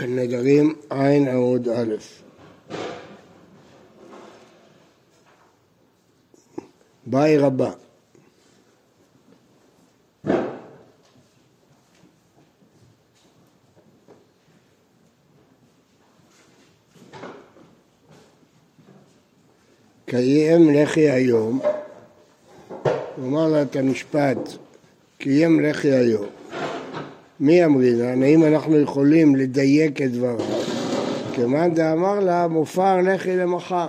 נדרים עין עמוד א'. באי רבה. קיים לחי היום, הוא אמר לה את המשפט, קיים לחי היום. מי אמרינן? האם אנחנו יכולים לדייק את דבריו? כמאן דאמר לה, מופר לחי למחר.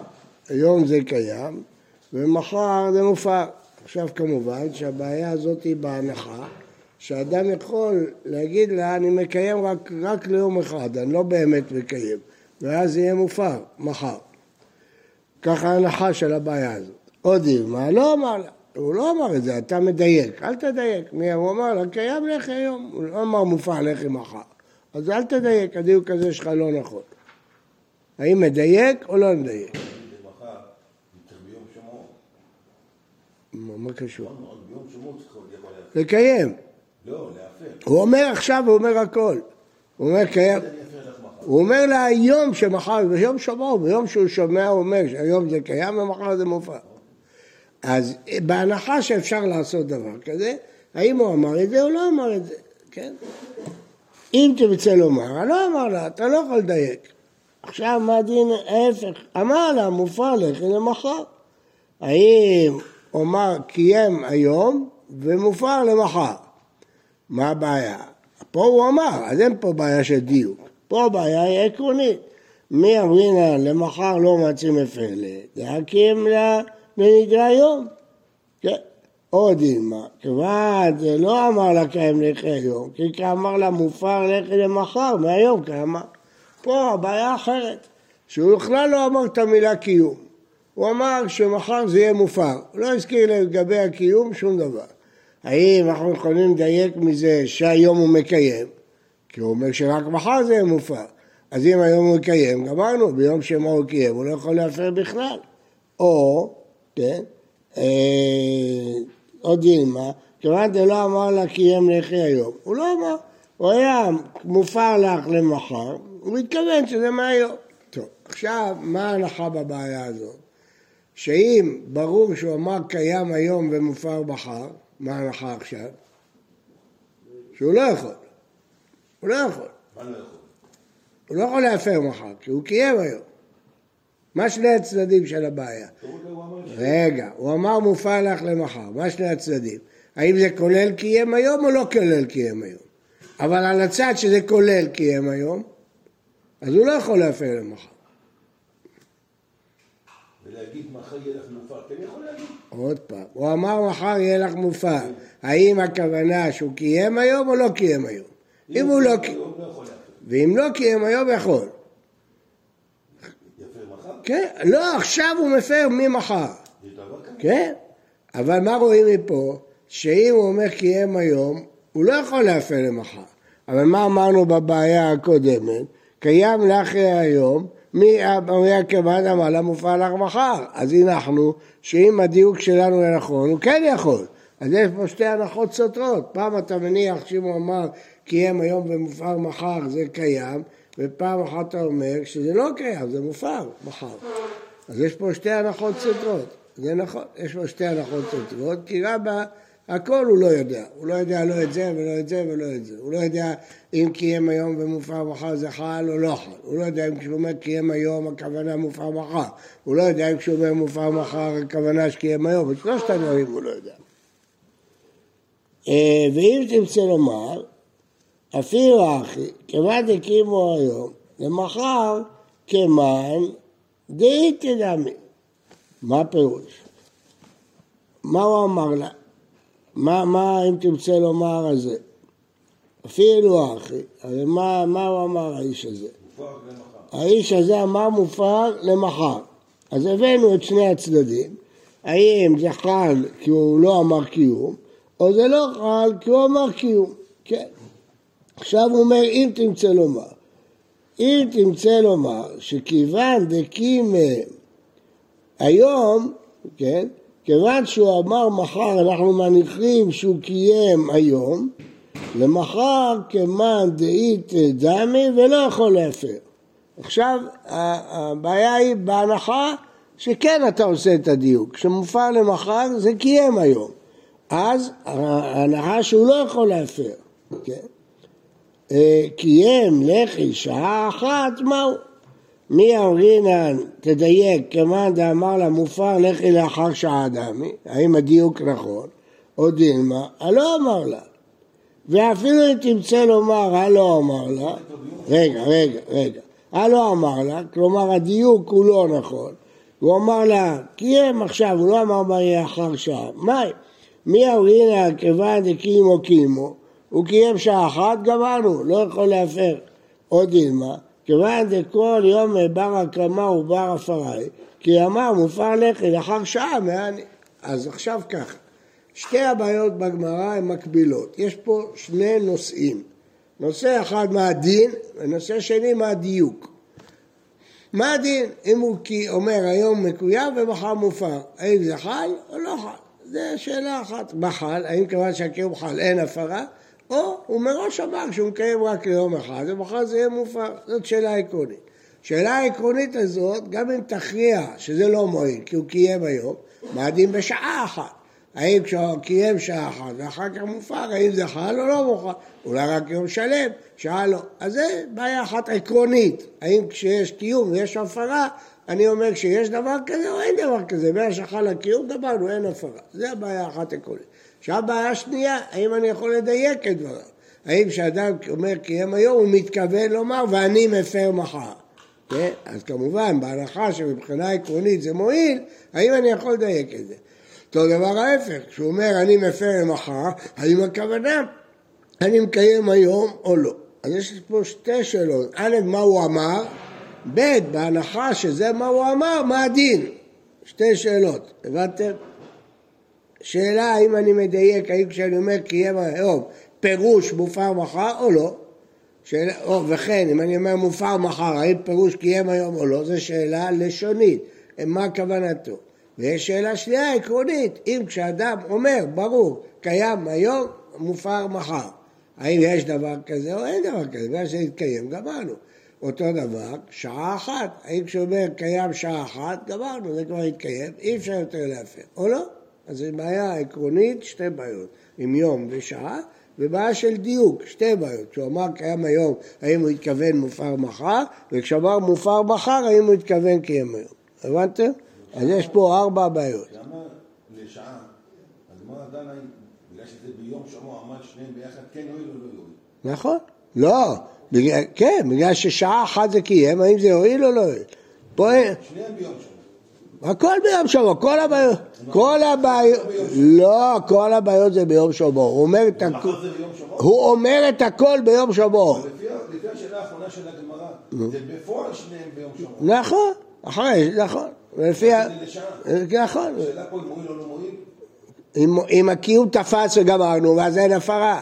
היום זה קיים, ומחר זה מופר. עכשיו כמובן שהבעיה הזאת היא בהנחה שאדם יכול להגיד לה, אני מקיים רק, רק ליום אחד, אני לא באמת מקיים, ואז יהיה מופר, מחר. ככה ההנחה של הבעיה הזאת. עוד מה? לא אמר לה. הוא לא אמר את זה, אתה מדייק, אל תדייק. מי הוא אמר קיים לחם היום, הוא לא אמר מופע לחם מחר. אז אל תדייק, הדיוק הזה שלך לא נכון. האם מדייק או לא מדייק? מה קשור? לקיים. הוא אומר עכשיו, הוא אומר הכל. הוא אומר קיים. הוא אומר לה היום שמחר, ביום שבוע, ביום שהוא שומע הוא אומר שהיום זה קיים ומחר זה מופע. אז בהנחה שאפשר לעשות דבר כזה, האם הוא אמר את זה או לא אמר את זה, כן? אם תרצה לומר, אני לא אמר לה, אתה לא יכול לדייק. עכשיו מה הדין ההפך? אמר לה, מופע לחם למחר. האם אומר קיים היום ומופר למחר? מה הבעיה? פה הוא אמר, אז אין פה בעיה של דיוק. פה הבעיה היא עקרונית. מי אמרינה למחר לא מצאים מפלט, להקים לה לנדרי היום. כן. אימה, כיוון זה לא אמר לה קיים לחי היום, כי אמר לה מופר לחי למחר, מהיום כמה. פה הבעיה אחרת, שהוא בכלל לא אמר את המילה קיום. הוא אמר שמחר זה יהיה מופר, הוא לא הזכיר לגבי הקיום שום דבר. האם אנחנו יכולים לדייק מזה שהיום הוא מקיים? כי הוא אומר שרק מחר זה יהיה מופר. אז אם היום הוא מקיים, גמרנו, ביום שמה הוא קיים, הוא לא יכול להפר בכלל. או כן? אה, עוד דילמה, כיוון דלא אמר לה קיים לחי היום. הוא לא אמר, הוא היה מופר לך למחר, הוא מתכוון שזה מהיום. טוב, עכשיו, מה ההנחה בבעיה הזאת? שאם ברור שהוא אמר קיים היום ומופר מחר, מה ההנחה עכשיו? שהוא לא יכול. הוא לא יכול. מה לא יכול? הוא לא יכול להפר מחר, כי הוא קיים היום. מה שני הצדדים של הבעיה? רגע, הוא אמר מופע לך למחר, מה שני הצדדים? האם זה כולל קיים היום או לא כולל קיים היום? אבל על הצד שזה כולל קיים היום, אז הוא לא יכול להפר למחר. ולהגיד מחר יהיה לך מופע, כן יכול להגיד? עוד פעם, הוא אמר מחר יהיה לך מופע, האם הכוונה שהוא קיים היום או לא קיים היום? אם הוא לא קיים, לא ואם לא קיים היום יכול. כן, לא, עכשיו הוא מפר ממחר. כן, אבל מה רואים מפה? שאם הוא אומר קיים היום, הוא לא יכול להפר למחר. אבל מה אמרנו בבעיה הקודמת? קיים לאחרי היום, מי אמריה כמעט אמר לה מופע לך מחר. אז הנחנו שאם הדיוק שלנו נכון, הוא כן יכול. אז יש פה שתי הנחות סותרות. פעם אתה מניח שאם הוא אמר קיים היום ומופר מחר זה קיים, ופעם אחת אתה אומר שזה לא קיים, זה מופר מחר. אז יש פה שתי הנחות סותרות, זה נכון, יש פה שתי הנחות סותרות, כי רבא, הכל הוא לא יודע, הוא לא יודע לא את זה ולא את זה ולא את זה, הוא לא יודע אם קיים היום ומופר מחר זה חל או לא חל, הוא לא יודע אם כשהוא אומר קיים היום הכוונה מופר מחר, הוא לא יודע אם כשהוא אומר מופר מחר הכוונה שקיים היום, את שלושת הדברים הוא לא יודע. אה, ואם תרצה לומר, אפילו אחי, כמעט הקימו היום, למחר כמן דאיתי דמי. מה הפירוש? מה הוא אמר לה? מה, מה אם תרצה לומר על זה? אפילו אחי, הרי מה, מה הוא אמר האיש הזה? האיש הזה אמר מופר למחר. אז הבאנו את שני הצדדים, האם זה חל כי הוא לא אמר קיום, או זה לא חל כי הוא אמר קיום, כן. עכשיו הוא אומר, אם תמצא לומר, אם תמצא לומר שכיוון דקים היום, כן, כיוון שהוא אמר מחר אנחנו מניחים שהוא קיים היום, למחר כמאן דאית דמי ולא יכול להפר. עכשיו הבעיה היא בהנחה שכן אתה עושה את הדיוק. כשמופר למחר זה קיים היום. אז ההנחה שהוא לא יכול להפר. כן? קיים לחי שעה אחת, מהו? מי אמרינן, תדייק, כמאן דאמר לה מופר לחי לאחר שעה דמי, האם הדיוק נכון? או דילמה, הלא אמר לה. ואפילו אם תמצא לומר הלא אמר לה, רגע, רגע, רגע, הלא אמר לה, כלומר הדיוק הוא לא נכון, הוא אמר לה, קיים עכשיו, הוא לא אמר מה יהיה אחר שעה, מאי? מי אמרינן כיוון דקימו קימו, הוא קיים שעה אחת, גמרנו, לא יכול להפר. עוד דילמה, כיוון דכל יום בר הקרמה ובר הפראי, כי אמר מופר לחי לאחר שעה מעני. אז עכשיו ככה, שתי הבעיות בגמרא הן מקבילות. יש פה שני נושאים. נושא אחד מה הדין, ונושא שני מה הדיוק. מה הדין? אם הוא אומר היום מקוים ומחר מופר, האם זה חל או לא חל? זו שאלה אחת. מה חל? האם כיוון שהקיום חל אין הפרה? או הוא מראש אמר שהוא מקיים רק ליום אחד, ומחר זה יהיה מופר. זאת שאלה עקרונית. שאלה העקרונית הזאת, גם אם תכריע שזה לא מועיל, כי הוא קיים היום, מה הדין בשעה אחת? האם כשהוא קיים שעה אחת ואחר כך מופר, האם זה חל או לא מופר? אולי רק יום שלם, שעה לא. אז זה בעיה אחת עקרונית. האם כשיש קיום ויש הפרה, אני אומר שיש דבר כזה או אין דבר כזה. מהשחל הקיום גמרנו, אין הפרה. זה הבעיה אחת עקרונית. עכשיו בעיה שנייה, האם אני יכול לדייק את דבריו? האם כשאדם אומר קיים היום, הוא מתכוון לומר ואני מפר מחר. כן? אז כמובן, בהנחה שמבחינה עקרונית זה מועיל, האם אני יכול לדייק את זה? אותו דבר ההפך, כשהוא אומר אני מפר למחר, האם הכוונה אני מקיים היום או לא? אז יש פה שתי שאלות, א', מה הוא אמר, ב', בהנחה שזה מה הוא אמר, מה הדין? שתי שאלות, הבנתם? שאלה האם אני מדייק, האם כשאני אומר קיים היום פירוש מופר מחר או לא? שאלה, או, וכן, אם אני אומר מופר מחר, האם פירוש קיים היום או לא? זו שאלה לשונית, מה כוונתו? ויש שאלה שנייה עקרונית, אם כשאדם אומר, ברור, קיים היום, מופר מחר. האם יש דבר כזה או אין דבר כזה? בגלל שזה יתקיים, גמרנו. אותו דבר, שעה אחת. האם כשהוא אומר קיים שעה אחת, גמרנו, זה כבר יתקיים, אי אפשר יותר להפר, או לא? אז זו בעיה עקרונית, שתי בעיות, עם יום ושעה, ובעיה של דיוק, שתי בעיות. כשהוא אמר קיים היום, האם הוא התכוון מופר מחר, וכשאמר מופר מחר, האם הוא התכוון קיים היום. הבנתם? אז יש פה ארבע בעיות. למה לשעה? אז מה דנה, בגלל שזה ביום שבוע עמד שניהם ביחד, כן יועיל או לא יועיל? נכון. לא, בגלל, כן, בגלל ששעה אחת זה קיים, האם זה יועיל או לא יועיל? פה... שניהם ביום שבוע. הכל ביום שבוע, כל הבעיות, כל הבעיות, לא, כל הבעיות זה ביום שבוע, הוא אומר את הכל, הוא אומר את הכל ביום שבוע. לפי השאלה האחרונה של הגמרא, זה בפועל שניהם ביום שבוע. נכון, אחרי, נכון, לפי ה... נכון. השאלה פה אם מועיל או לא מועיל? אם הקיום תפס וגמרנו, ואז אין הפרה.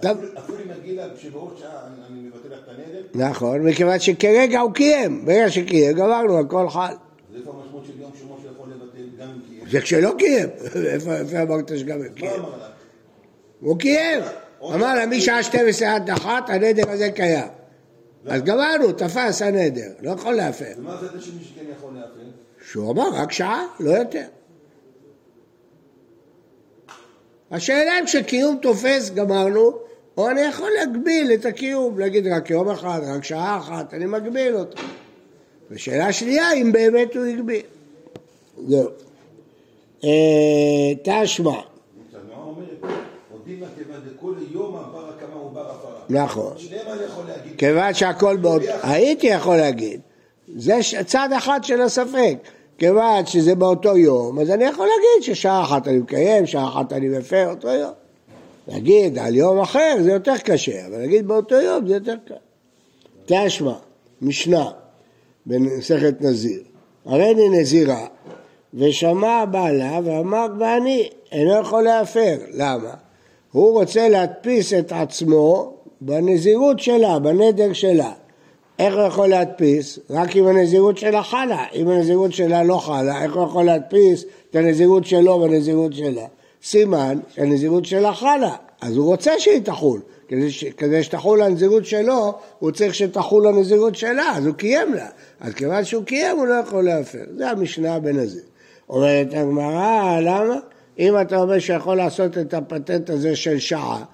אפילו אם נגיד לה שבעוד שעה אני הנדר? נכון, מכיוון שכרגע הוא קיים, ברגע שקיים גמרנו, הכל חל. אז איפה המשמעות של יום שבוע שיכול לבטל גם אם קיים? זה כשלא קיים, איפה אמרת שגם אם קיים? הוא קיים, אמר לה משעה 12 עד אחת הנדר הזה קיים. אז גמרנו, תפס הנדר, לא יכול להפר. ומה זה שמי שכן יכול להפר? שהוא אמר רק שעה, לא יותר. השאלה אם כשקיום תופס גמרנו, או אני יכול להגביל את הקיום, להגיד רק יום אחד, רק שעה אחת, אני מגביל אותו. ושאלה שנייה, אם באמת הוא הגביל. זהו. אה, תשמע. נכון. כיוון שהכל בעוד... הייתי יכול להגיד. זה צד אחד של הספק. כיוון שזה באותו יום, אז אני יכול להגיד ששעה אחת אני מקיים, שעה אחת אני מפר, אותו יום. להגיד על יום אחר זה יותר קשה, אבל להגיד באותו יום זה יותר קל. תשמע, משנה במסכת נזיר. הריני נזירה, ושמע בעלה ואמר ואני אינו יכול להפר. למה? הוא רוצה להדפיס את עצמו בנזירות שלה, בנדר שלה. איך הוא יכול להדפיס? רק אם הנזירות שלה חלה. אם הנזירות שלה לא חלה, איך הוא יכול להדפיס את הנזירות שלו בנזירות שלה? סימן שהנזירות שלה חלה, אז הוא רוצה שהיא תחול. כדי, ש... כדי שתחול הנזירות שלו, הוא צריך שתחול הנזירות שלה, אז הוא קיים לה. אז כיוון שהוא קיים, הוא לא יכול להפר. זה המשנה בנזיר. אומרת הגמרא, למה? אם אתה אומר שיכול לעשות את הפטנט הזה של שעה,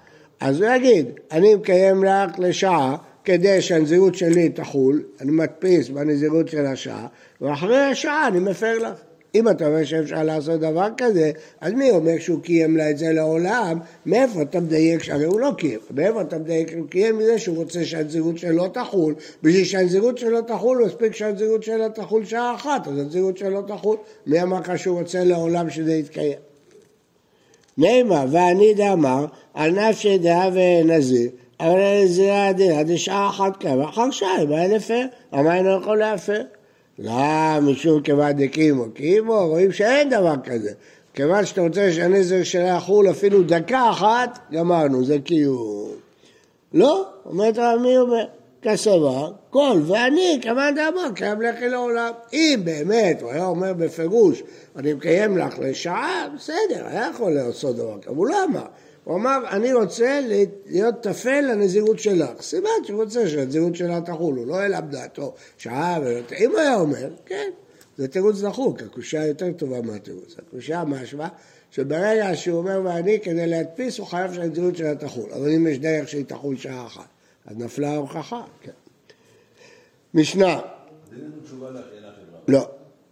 אז הוא יגיד, אני מקיים לך לשעה כדי שהנזירות שלי תחול, אני מדפיס בנזירות של השעה, ואחרי השעה אני מפר לך. אם אתה אומר שאפשר לעשות דבר כזה, אז מי אומר שהוא קיים לה את זה לעולם? מאיפה אתה מדייק, שהרי הוא לא קיים, מאיפה אתה מדייק שהוא קיים מזה שהוא רוצה שהנזירות שלו תחול, בשביל שהנזירות שלו תחול, מספיק שהנזירות שלו תחול שעה אחת, אז הנזירות שלו תחול. מי אמר לך שהוא רוצה לעולם שזה יתקיים? נעימה, ואני דאמר, על נפשי דעה ונזיר, אבל הנזירה הדעה דשעה אחת כמה, אחר שעה, מה אין לפר? אמר אינו יכול להפר? לא, משום כיוון דקימו. קימו, רואים שאין דבר כזה. כיוון שאתה רוצה שהנזר שלה יחול אפילו דקה אחת, גמרנו, זה קיום. לא, אומרת מי אומר? כסבר, כל ואני, כמאן דאמר, קיים לחי לעולם. אם באמת, הוא היה אומר בפירוש, אני מקיים לך לשעה, בסדר, היה יכול לעשות דבר כזה, הוא לא אמר. הוא אמר, אני רוצה להיות טפל לנזירות שלך. סימן שהוא רוצה שהנזירות שלה תחול, הוא לא העלה בדעתו שעה. אם הוא היה אומר, כן, זה תירוץ דחוק, הקושייה יותר טובה מהתירוץ. הקושייה משמע שברגע שהוא אומר ואני, כדי להדפיס, הוא חייב שהנזירות שלה תחול. אבל אם יש דרך שהיא תחול שעה אחת, אז נפלה ההוכחה, כן. משנה. לא.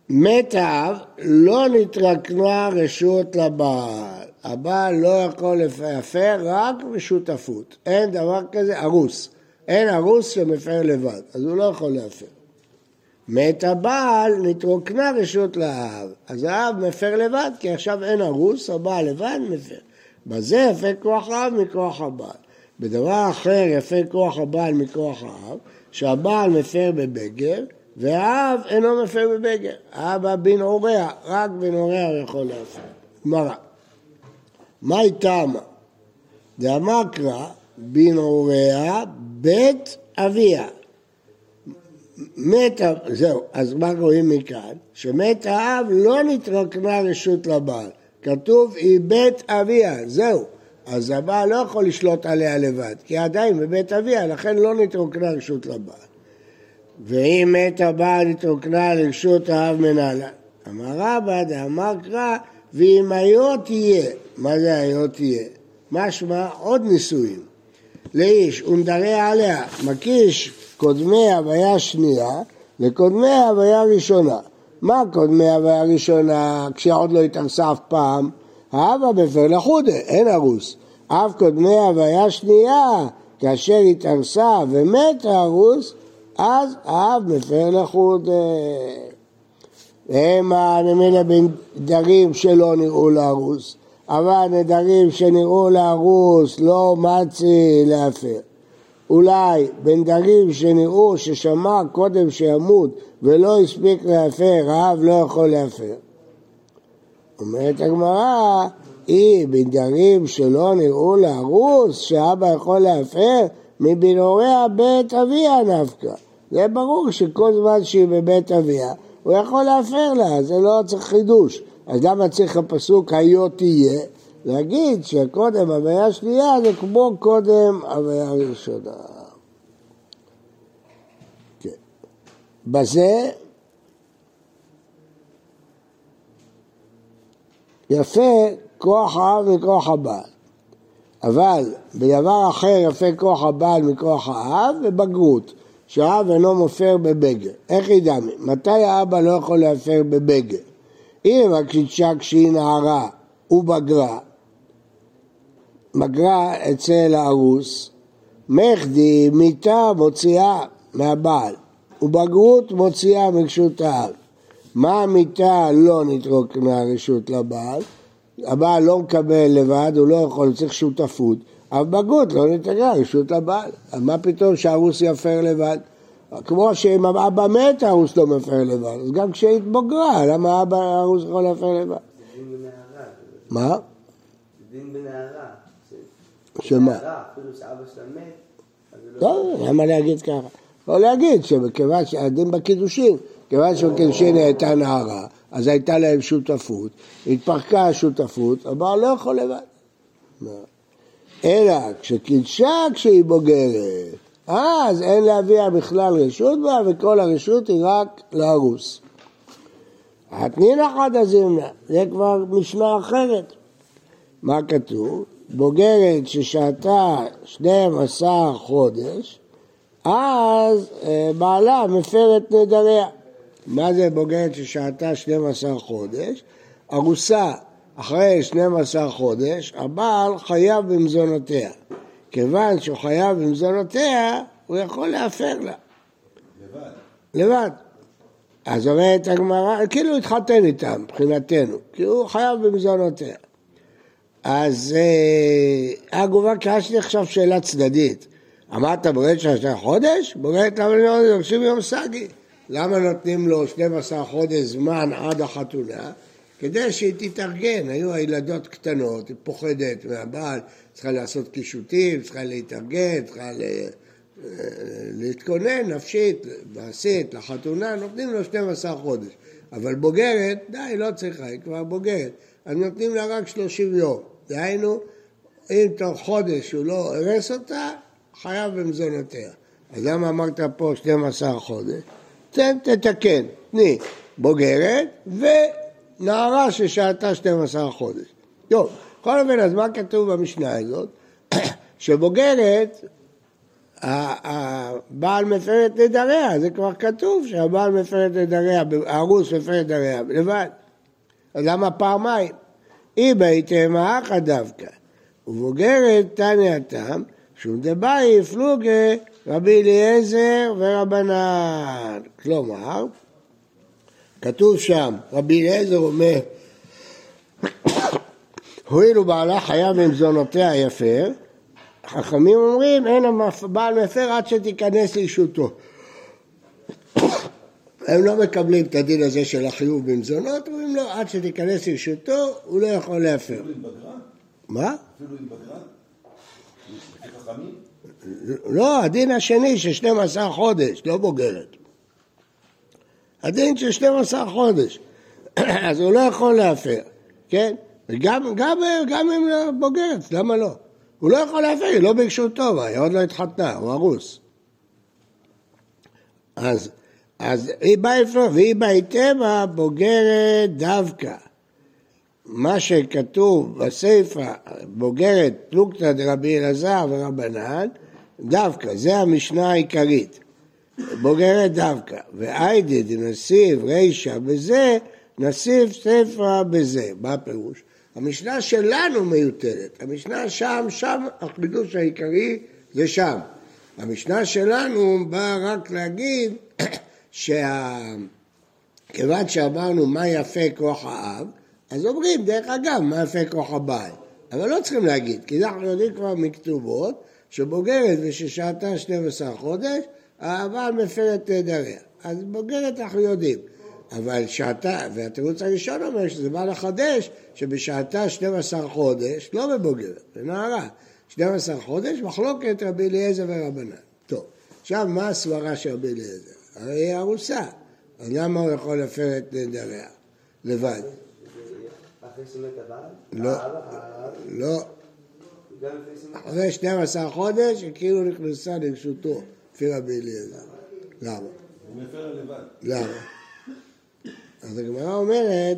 מת האב, לא נתרקנה רשות לבעל. הבעל לא יכול להפר רק בשותפות. אין דבר כזה ארוס. אין ארוס שמפר לבד, אז הוא לא יכול להפר. מת הבעל, נתרוקנה רשות לאב. אז האב מפר לבד, כי עכשיו אין ארוס, הבעל לבד מפר. בזה יפה כוח האב מכוח הבעל. בדבר אחר יפה כוח הבעל מכוח האב, שהבעל מפר בבגר, והאב אינו מפר בבגר. האבא בן עורע, רק בן עורע יכול להפר. גמרא. מאי תמה? דאמר קרא בן הוריה בית אביה. מת, זהו, אז מה רואים מכאן? שמת האב לא נתרקנה רשות לבעל. כתוב היא בית אביה, זהו. אז הבעל לא יכול לשלוט עליה לבד, כי עדיין בבית אביה, לכן לא נתרוקנה רשות לבעל. ואם מת הבעל נתרוקנה לרשות האב מנהלה. אמר רבא דאמר קרא ואם היו תהיה, מה זה היו תהיה? משמע עוד נישואים. לאיש ונדרי עליה, מקיש קודמי הוויה שנייה לקודמי הוויה ראשונה. מה קודמי הוויה ראשונה כשעוד לא התארסה אף פעם? האבא בפר לחודה, אין ארוס. אף קודמי הוויה שנייה, כאשר התארסה ומת הארוס, אז האב מפר לחודה. והם הנמלה בנדרים שלא נראו להרוס, אבל נדרים שנראו להרוס לא מצי להפר. אולי בנדרים שנראו ששמע קודם שימות ולא הספיק להפר, האב לא יכול להפר. אומרת הגמרא, היא בנדרים שלא נראו להרוס, שאבא יכול להפר, מבנוריה בית אביה נפקא. זה ברור שכל זמן שהיא בבית אביה, הוא יכול להפר לה, זה לא צריך חידוש. אז למה צריך הפסוק היו תהיה? להגיד שקודם הוויה שנייה זה כמו קודם הוויה ראשונה. כן. בזה יפה כוח האב מכוח הבעל. אבל בדבר אחר יפה כוח הבעל מכוח האב ובגרות. שהאב אינו מופר בבגר. איך ידעמי? מתי האבא לא יכול להפר בבגר? אם הקשישה כשהיא נערה ובגרה, בגרה אצל הארוס, מחדי מיתה מוציאה מהבעל, ובגרות מוציאה מרשות האב. מה המיתה לא נתרוקנה רשות לבעל? הבעל לא מקבל לבד, הוא לא יכול, הוא צריך שותפות. אב בגרות לא נתגרה רשות לבעל. מה פתאום שהרוס יפר לבד? כמו שאם אבא מת הרוס לא מפר לבד, אז גם כשהיא התבוגרה, למה אבא הרוס יכול להפר לבד? מה? דין בנערה. שמה? מת. לא, למה להגיד ככה? לא להגיד שבכיוון שהדין בקידושין, כיוון שבקידושין הייתה נערה, אז הייתה להם שותפות, התפרקה השותפות, הבעל לא יכול לבד. אלא כשקידשה כשהיא בוגרת, אז אין לאביה בכלל רשות בה, וכל הרשות היא רק להרוס. התנין אחת הזימנה, זה כבר משנה אחרת. מה כתוב? בוגרת ששהתה 12 חודש, אז אה, בעלה מפר את נדריה. מה זה בוגרת ששהתה 12 חודש? ארוסה אחרי 12 חודש, הבעל חייב במזונותיה. כיוון שהוא חייב במזונותיה, הוא יכול להפר לה. לבד. לבד. אז אומרת הגמרא, כאילו התחתן איתם מבחינתנו, כי הוא חייב במזונותיה. אז אה, הגובה קשתי עכשיו שאלה צדדית. אמרת בוגרת שלושה חודש? בוגרת למה לא יום סגי? למה נותנים לו 12 חודש זמן עד החתונה? כדי שהיא תתארגן, היו הילדות קטנות, היא פוחדת מהבעל, צריכה לעשות קישוטים, צריכה להתארגן, צריכה ל... להתכונן נפשית, מעשית, לחתונה, נותנים לו 12 חודש. אבל בוגרת, די, לא צריכה, היא כבר בוגרת. אז נותנים לה רק 30 יום. דהיינו, אם תוך חודש הוא לא הרס אותה, חייב במזונותיה. אז למה אמרת פה 12 חודש? תן, תתקן, תני בוגרת ונערה ששהתה 12 חודש. טוב, בכל אופן, אז מה כתוב במשנה הזאת? שבוגרת, הבעל מפר את נדריה, זה כבר כתוב שהבעל מפר את נדריה, הארוס מפר את נדריה לבד. אז למה פעמיים? אי בהתאמה אחא דווקא, ובוגרת תניא תם, שום דבאי פלוגה רבי אליעזר ורבנן. כלומר, כתוב שם, רבי אליעזר אומר, הואיל ובעלה חייב ממזונותיה יפר, חכמים אומרים אין הבעל מפר עד שתיכנס לאישותו. הם לא מקבלים את הדין הזה של החיוב במזונות, אומרים לו עד שתיכנס לאישותו הוא לא יכול להפר. אפילו אם בגרה? מה? אפילו אם בגרה? לא, הדין השני של 12 חודש, לא בוגרת. הדין של 12 חודש, אז הוא לא יכול להפר, כן? וגם גם, גם אם לא בוגרת, למה לא? הוא לא יכול להפר, היא לא ברשותו, היא עוד לא התחתנה, הוא הרוס. אז, אז היא באה לפנות, והיא בהתאמה בוגרת דווקא. מה שכתוב בסיפא, בוגרת פלוגתא דרבי אלעזר ורבנן, דווקא, זה המשנה העיקרית. בוגרת דווקא, ואיידי דנסיב רישא בזה, נסיב סיפא בזה. מה הפירוש? המשנה שלנו מיותרת, המשנה שם, שם החידוש העיקרי זה שם. המשנה שלנו באה רק להגיד שכיוון. שאמרנו מה יפה כוח האב, אז אומרים, דרך אגב, מה יפה כוח הבעל. אבל לא צריכים להגיד, כי אנחנו יודעים כבר מכתובות שבוגרת וששהתה 12 חודש, הבעל מפר את נדריה. אז בוגרת אנחנו יודעים. אבל שעתה, והתירוץ הראשון אומר שזה בא לחדש שבשעתה 12 חודש, לא בבוגרת, בנערה, 12 חודש, מחלוקת רבי אליעזר ורבנן. טוב, עכשיו מה הסברה של רבי אליעזר? הרי היא ארוסה, אז למה הוא יכול להפר את נדריה? לבד. לא, לא. אחרי 12 חודש, היא כאילו נכנסה לרשותו, לפי רבי אליעזר. למה? הוא מפר לבד. למה? אז הגמרא אומרת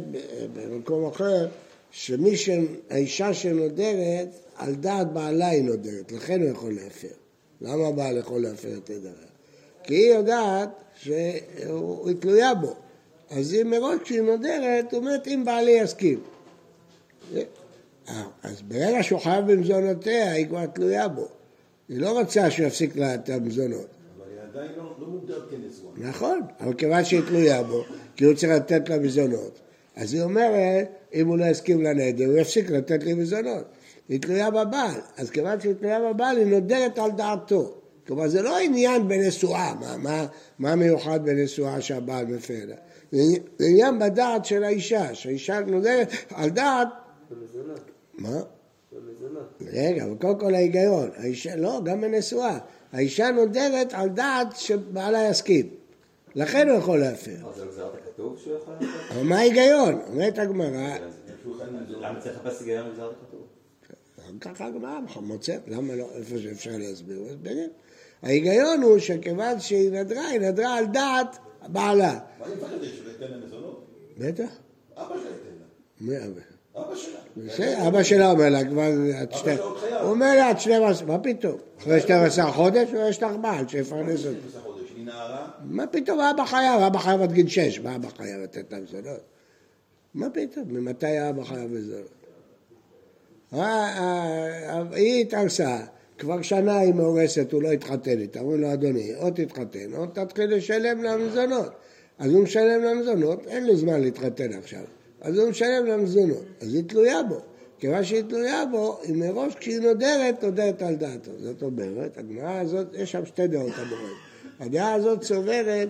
במקום אחר, שמי שהאישה שנודרת, על דעת בעלה היא נודרת, לכן הוא יכול להפר. למה הבעל יכול להפר את נדריה? כי היא יודעת שהיא תלויה בו. אז היא מראש כשהיא נודרת, אומרת אם בעלי יסכים. אז ברגע שהוא חייב במזונותיה, היא כבר תלויה בו. היא לא רוצה שהוא יפסיק לה את המזונות. עדיין לא, לא מוגדר כנשואה. נכון, אבל כיוון שהיא תלויה בו, כי הוא צריך לתת לה מזונות, אז היא אומרת, אם הוא לא יסכים לנדר, הוא יפסיק לתת לי מזונות. היא תלויה בבעל, אז כיוון שהיא תלויה בבעל, היא נודרת על דעתו. כלומר, זה לא עניין בנשואה, מה, מה, מה מיוחד בנשואה שהבעל מפר לה? זה, עניין בדעת של האישה, שהאישה נודרת על דעת... מה? רגע, אבל קודם כל ההיגיון, האישה, לא, גם בנשואה. האישה נודרת על דעת שבעלה יסכים. לכן הוא יכול להפר. אז זה לא גזירת הכתוב שהוא יכול? אבל מה ההיגיון? אומרת הגמרא, למה צריך לחפש היגיון בגזירת הכתוב? ככה הגמרא מוצא, למה לא, איפה שאפשר להסביר, מסבירים. ההיגיון הוא שכיוון שהיא נדרה, היא נדרה על דעת בעלה. מה היא מפחדת שלא ייתן לה מזונות? בטח. אבא שלה ייתן לה. אבא? שלה. בסדר, אבא שלה אומר לה כבר עד שתי... שלה עוד חייב. הוא אומר לה עד 12, מה פתאום? אחרי 12 חודש יש לך בעל שיפרנס אותה. 12. היא נערה, מה פתאום אבא חייב? אבא חייב עד גיל 6, מה אבא חייב לתת לה מזונות? מה פתאום? ממתי אבא חייב מזונות? אה, אה, היא התארסה, כבר שנה היא מאורסת, הוא לא התחתן איתה, אומרים לו אדוני, או תתחתן, או תתחיל לשלם לה מזונות. אז הוא משלם לה מזונות, אין לו זמן להתחתן עכשיו. אז הוא משלם לה מזונות, אז היא תלויה בו. כיוון שהיא תלויה בו, היא מראש כשהיא נודרת, נודרת על דעתו. זאת אומרת, הגמרא הזאת, יש שם שתי דעות אמורות. הדעה הזאת סוברת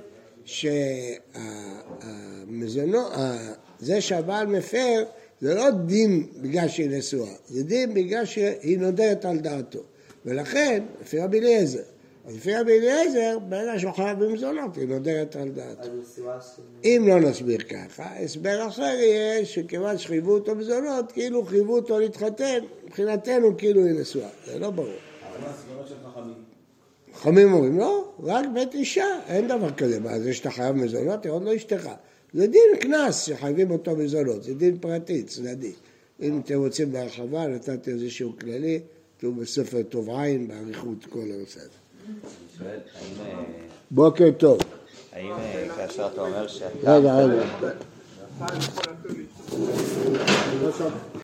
שהמזונות, זה שהבעל מפר, זה לא דין בגלל שהיא נשואה, זה דין בגלל שהיא נודרת על דעתו. ולכן, לפי רבי אליעזר, אז לפי רבי אליעזר, שהוא חייב במזונות, היא נודרת על דעתו. של... אם לא נסביר ככה, הסבר אחר יהיה שכיוון שחייבו אותו מזונות, כאילו חייבו אותו להתחתן, מבחינתנו כאילו היא נשואה, זה לא ברור. אבל מה הסברה של חכמים? חכמים אומרים, לא, רק בית אישה, אין דבר כזה. מה, זה שאתה חייב מזונות, היא עוד לא אשתך. זה דין קנס שחייבים אותו מזונות, זה דין פרטי, צדדי. אם אתם רוצים בהרחבה, נתתי איזשהו כללי, כתוב בספר טוב עין, באריכות כל הנושא הזה. אה, בוקר טוב. האם אה, כאשר אתה אומר שאתה... רגע, רגע.